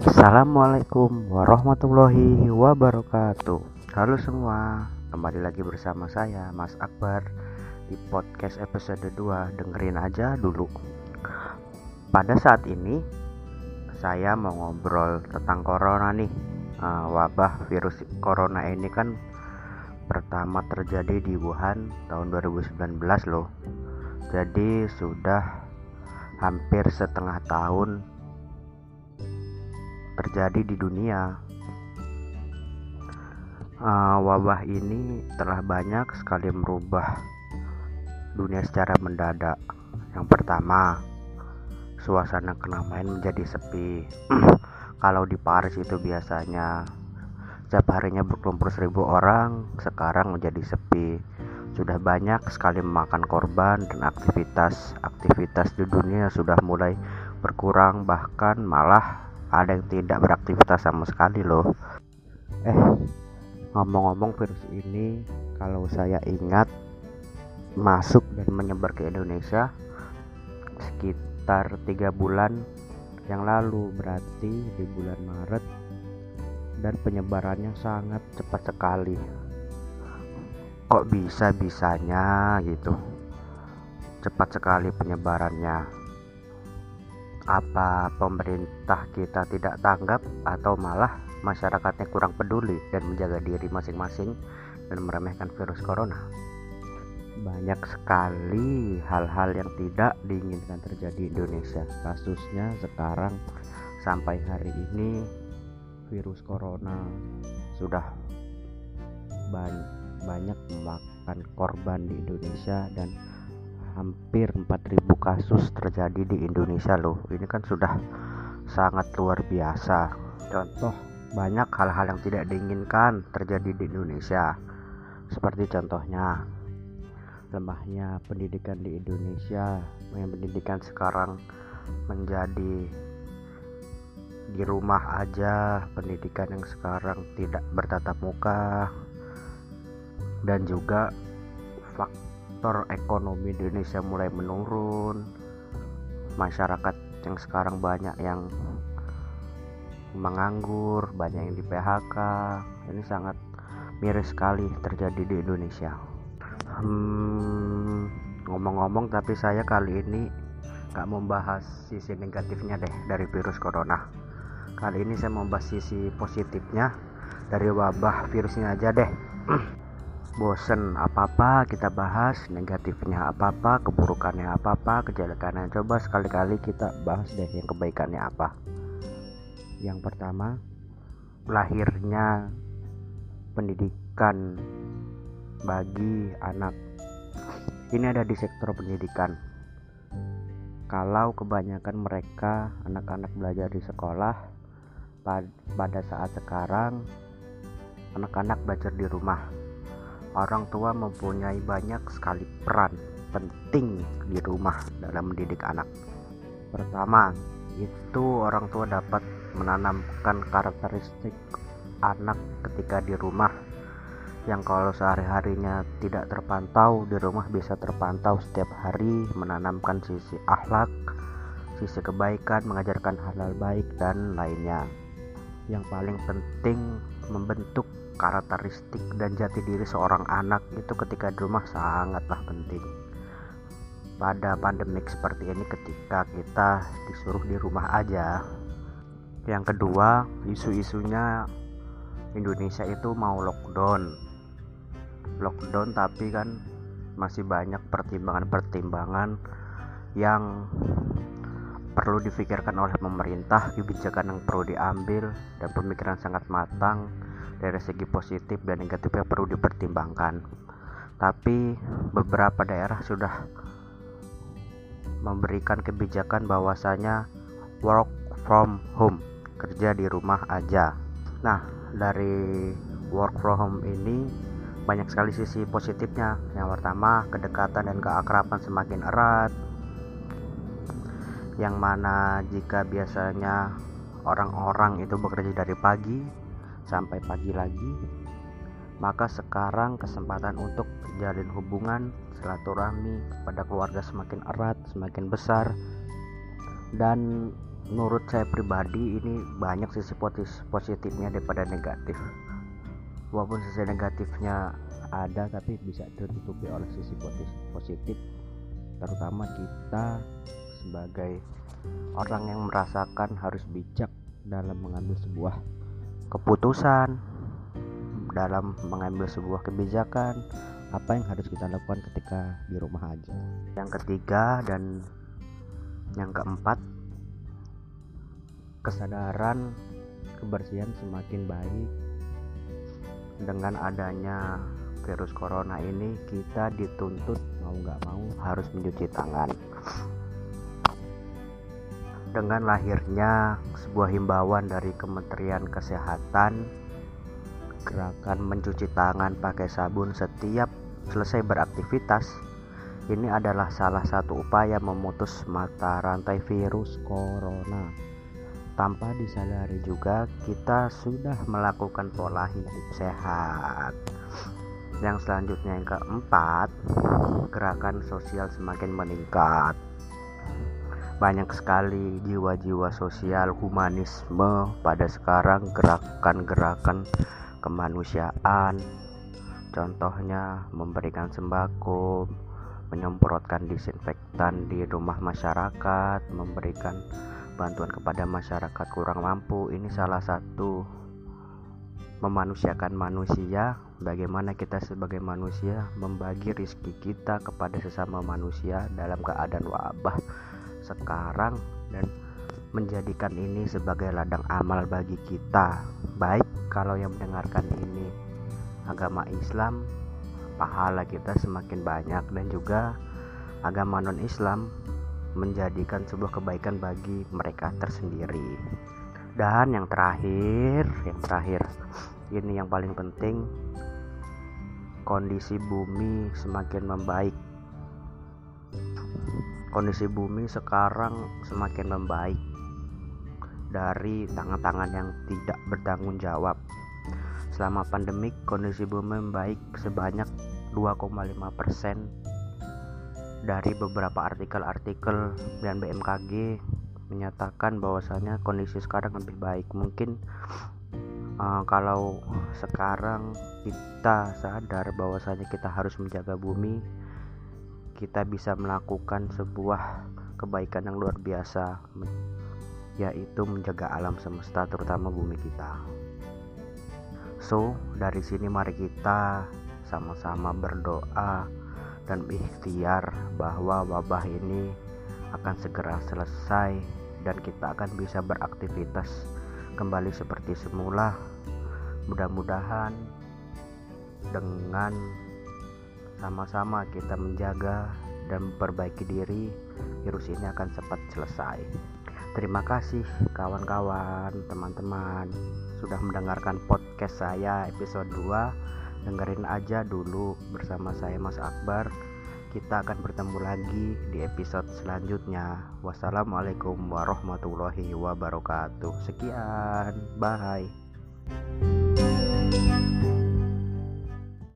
Assalamualaikum warahmatullahi wabarakatuh. Halo semua, kembali lagi bersama saya Mas Akbar Di podcast episode 2, dengerin aja dulu. Pada saat ini, saya mau ngobrol tentang corona nih. Uh, Wabah virus corona ini kan pertama terjadi di Wuhan tahun 2019 loh. Jadi sudah hampir setengah tahun terjadi di dunia. Uh, wabah ini telah banyak sekali merubah dunia secara mendadak. Yang pertama, suasana keramaian menjadi sepi. Kalau di Paris itu biasanya setiap harinya berkumpul seribu orang, sekarang menjadi sepi. Sudah banyak sekali memakan korban dan aktivitas-aktivitas di dunia sudah mulai berkurang bahkan malah ada yang tidak beraktivitas sama sekali loh. Eh ngomong-ngomong virus ini kalau saya ingat masuk dan menyebar ke Indonesia sekitar tiga bulan yang lalu berarti di bulan Maret dan penyebarannya sangat cepat sekali. Kok bisa bisanya gitu? Cepat sekali penyebarannya apa pemerintah kita tidak tanggap atau malah masyarakatnya kurang peduli dan menjaga diri masing-masing dan meremehkan virus corona? Banyak sekali hal-hal yang tidak diinginkan terjadi di Indonesia. Kasusnya sekarang sampai hari ini virus corona sudah banyak memakan korban di Indonesia dan hampir 4000 kasus terjadi di Indonesia loh. Ini kan sudah sangat luar biasa. Contoh banyak hal-hal yang tidak diinginkan terjadi di Indonesia. Seperti contohnya lemahnya pendidikan di Indonesia yang pendidikan sekarang menjadi di rumah aja. Pendidikan yang sekarang tidak bertatap muka. Dan juga faktor ekonomi Indonesia mulai menurun. Masyarakat yang sekarang banyak yang menganggur banyak yang di PHK ini sangat miris sekali terjadi di Indonesia. Hmm, ngomong-ngomong tapi saya kali ini gak membahas sisi negatifnya deh dari virus corona. Kali ini saya membahas sisi positifnya dari wabah virusnya aja deh bosen apa-apa kita bahas negatifnya apa-apa keburukannya apa-apa kejelekannya. Coba sekali-kali kita bahas deh yang kebaikannya apa. Yang pertama lahirnya pendidikan bagi anak. Ini ada di sektor pendidikan. Kalau kebanyakan mereka anak-anak belajar di sekolah pada saat sekarang anak-anak belajar di rumah orang tua mempunyai banyak sekali peran penting di rumah dalam mendidik anak. Pertama, itu orang tua dapat menanamkan karakteristik anak ketika di rumah yang kalau sehari-harinya tidak terpantau di rumah bisa terpantau setiap hari menanamkan sisi akhlak, sisi kebaikan, mengajarkan hal-hal baik dan lainnya. Yang paling penting membentuk karakteristik dan jati diri seorang anak itu ketika di rumah sangatlah penting. Pada pandemik seperti ini ketika kita disuruh di rumah aja. Yang kedua isu-isunya Indonesia itu mau lockdown. Lockdown tapi kan masih banyak pertimbangan-pertimbangan yang perlu difikirkan oleh pemerintah kebijakan yang perlu diambil dan pemikiran sangat matang dari segi positif dan negatifnya perlu dipertimbangkan. Tapi beberapa daerah sudah memberikan kebijakan bahwasanya work from home kerja di rumah aja. Nah dari work from home ini banyak sekali sisi positifnya. Yang pertama kedekatan dan keakraban semakin erat. Yang mana jika biasanya orang-orang itu bekerja dari pagi sampai pagi lagi maka sekarang kesempatan untuk jalin hubungan silaturahmi pada keluarga semakin erat semakin besar. Dan menurut saya pribadi ini banyak sisi positifnya daripada negatif. Walaupun sisi negatifnya ada tapi bisa tertutupi oleh sisi positif. Terutama kita sebagai orang yang merasakan harus bijak dalam mengambil sebuah keputusan dalam mengambil sebuah kebijakan apa yang harus kita lakukan ketika di rumah aja. Yang ketiga dan yang keempat kesadaran kebersihan semakin baik. Dengan adanya virus corona ini kita dituntut mau nggak mau harus mencuci tangan dengan lahirnya sebuah himbauan dari Kementerian Kesehatan gerakan mencuci tangan pakai sabun setiap selesai beraktivitas ini adalah salah satu upaya memutus mata rantai virus corona. Tanpa disadari juga kita sudah melakukan pola hidup sehat. Yang selanjutnya yang keempat gerakan sosial semakin meningkat banyak sekali jiwa-jiwa sosial humanisme pada sekarang gerakan-gerakan kemanusiaan. Contohnya memberikan sembako menyemprotkan disinfektan di rumah masyarakat memberikan bantuan kepada masyarakat kurang mampu. Ini salah satu memanusiakan manusia. Bagaimana kita sebagai manusia membagi rizki kita kepada sesama manusia dalam keadaan wabah sekarang dan menjadikan ini sebagai ladang amal bagi kita. Baik kalau yang mendengarkan ini agama Islam pahala kita semakin banyak dan juga agama non Islam menjadikan sebuah kebaikan bagi mereka tersendiri. Dan yang terakhir yang terakhir ini yang paling penting kondisi bumi semakin membaik kondisi bumi sekarang semakin membaik dari tangan-tangan yang tidak bertanggung jawab. Selama pandemik kondisi bumi membaik sebanyak 2,5 persen dari beberapa artikel-artikel dan BMKG menyatakan bahwasanya kondisi sekarang lebih baik. Mungkin uh, kalau sekarang kita sadar bahwasanya kita harus menjaga bumi kita bisa melakukan sebuah kebaikan yang luar biasa yaitu menjaga alam semesta terutama bumi kita so dari sini mari kita sama-sama berdoa dan berikhtiar bahwa wabah ini akan segera selesai dan kita akan bisa beraktivitas kembali seperti semula. Mudah-mudahan dengan sama-sama kita menjaga dan memperbaiki diri, virus ini akan cepat selesai. Terima kasih kawan-kawan, teman-teman sudah mendengarkan podcast saya episode 2 dengerin aja dulu bersama saya Mas Akbar. Kita akan bertemu lagi di episode selanjutnya. Wassalamualaikum warahmatullahi wabarakatuh. Sekian bye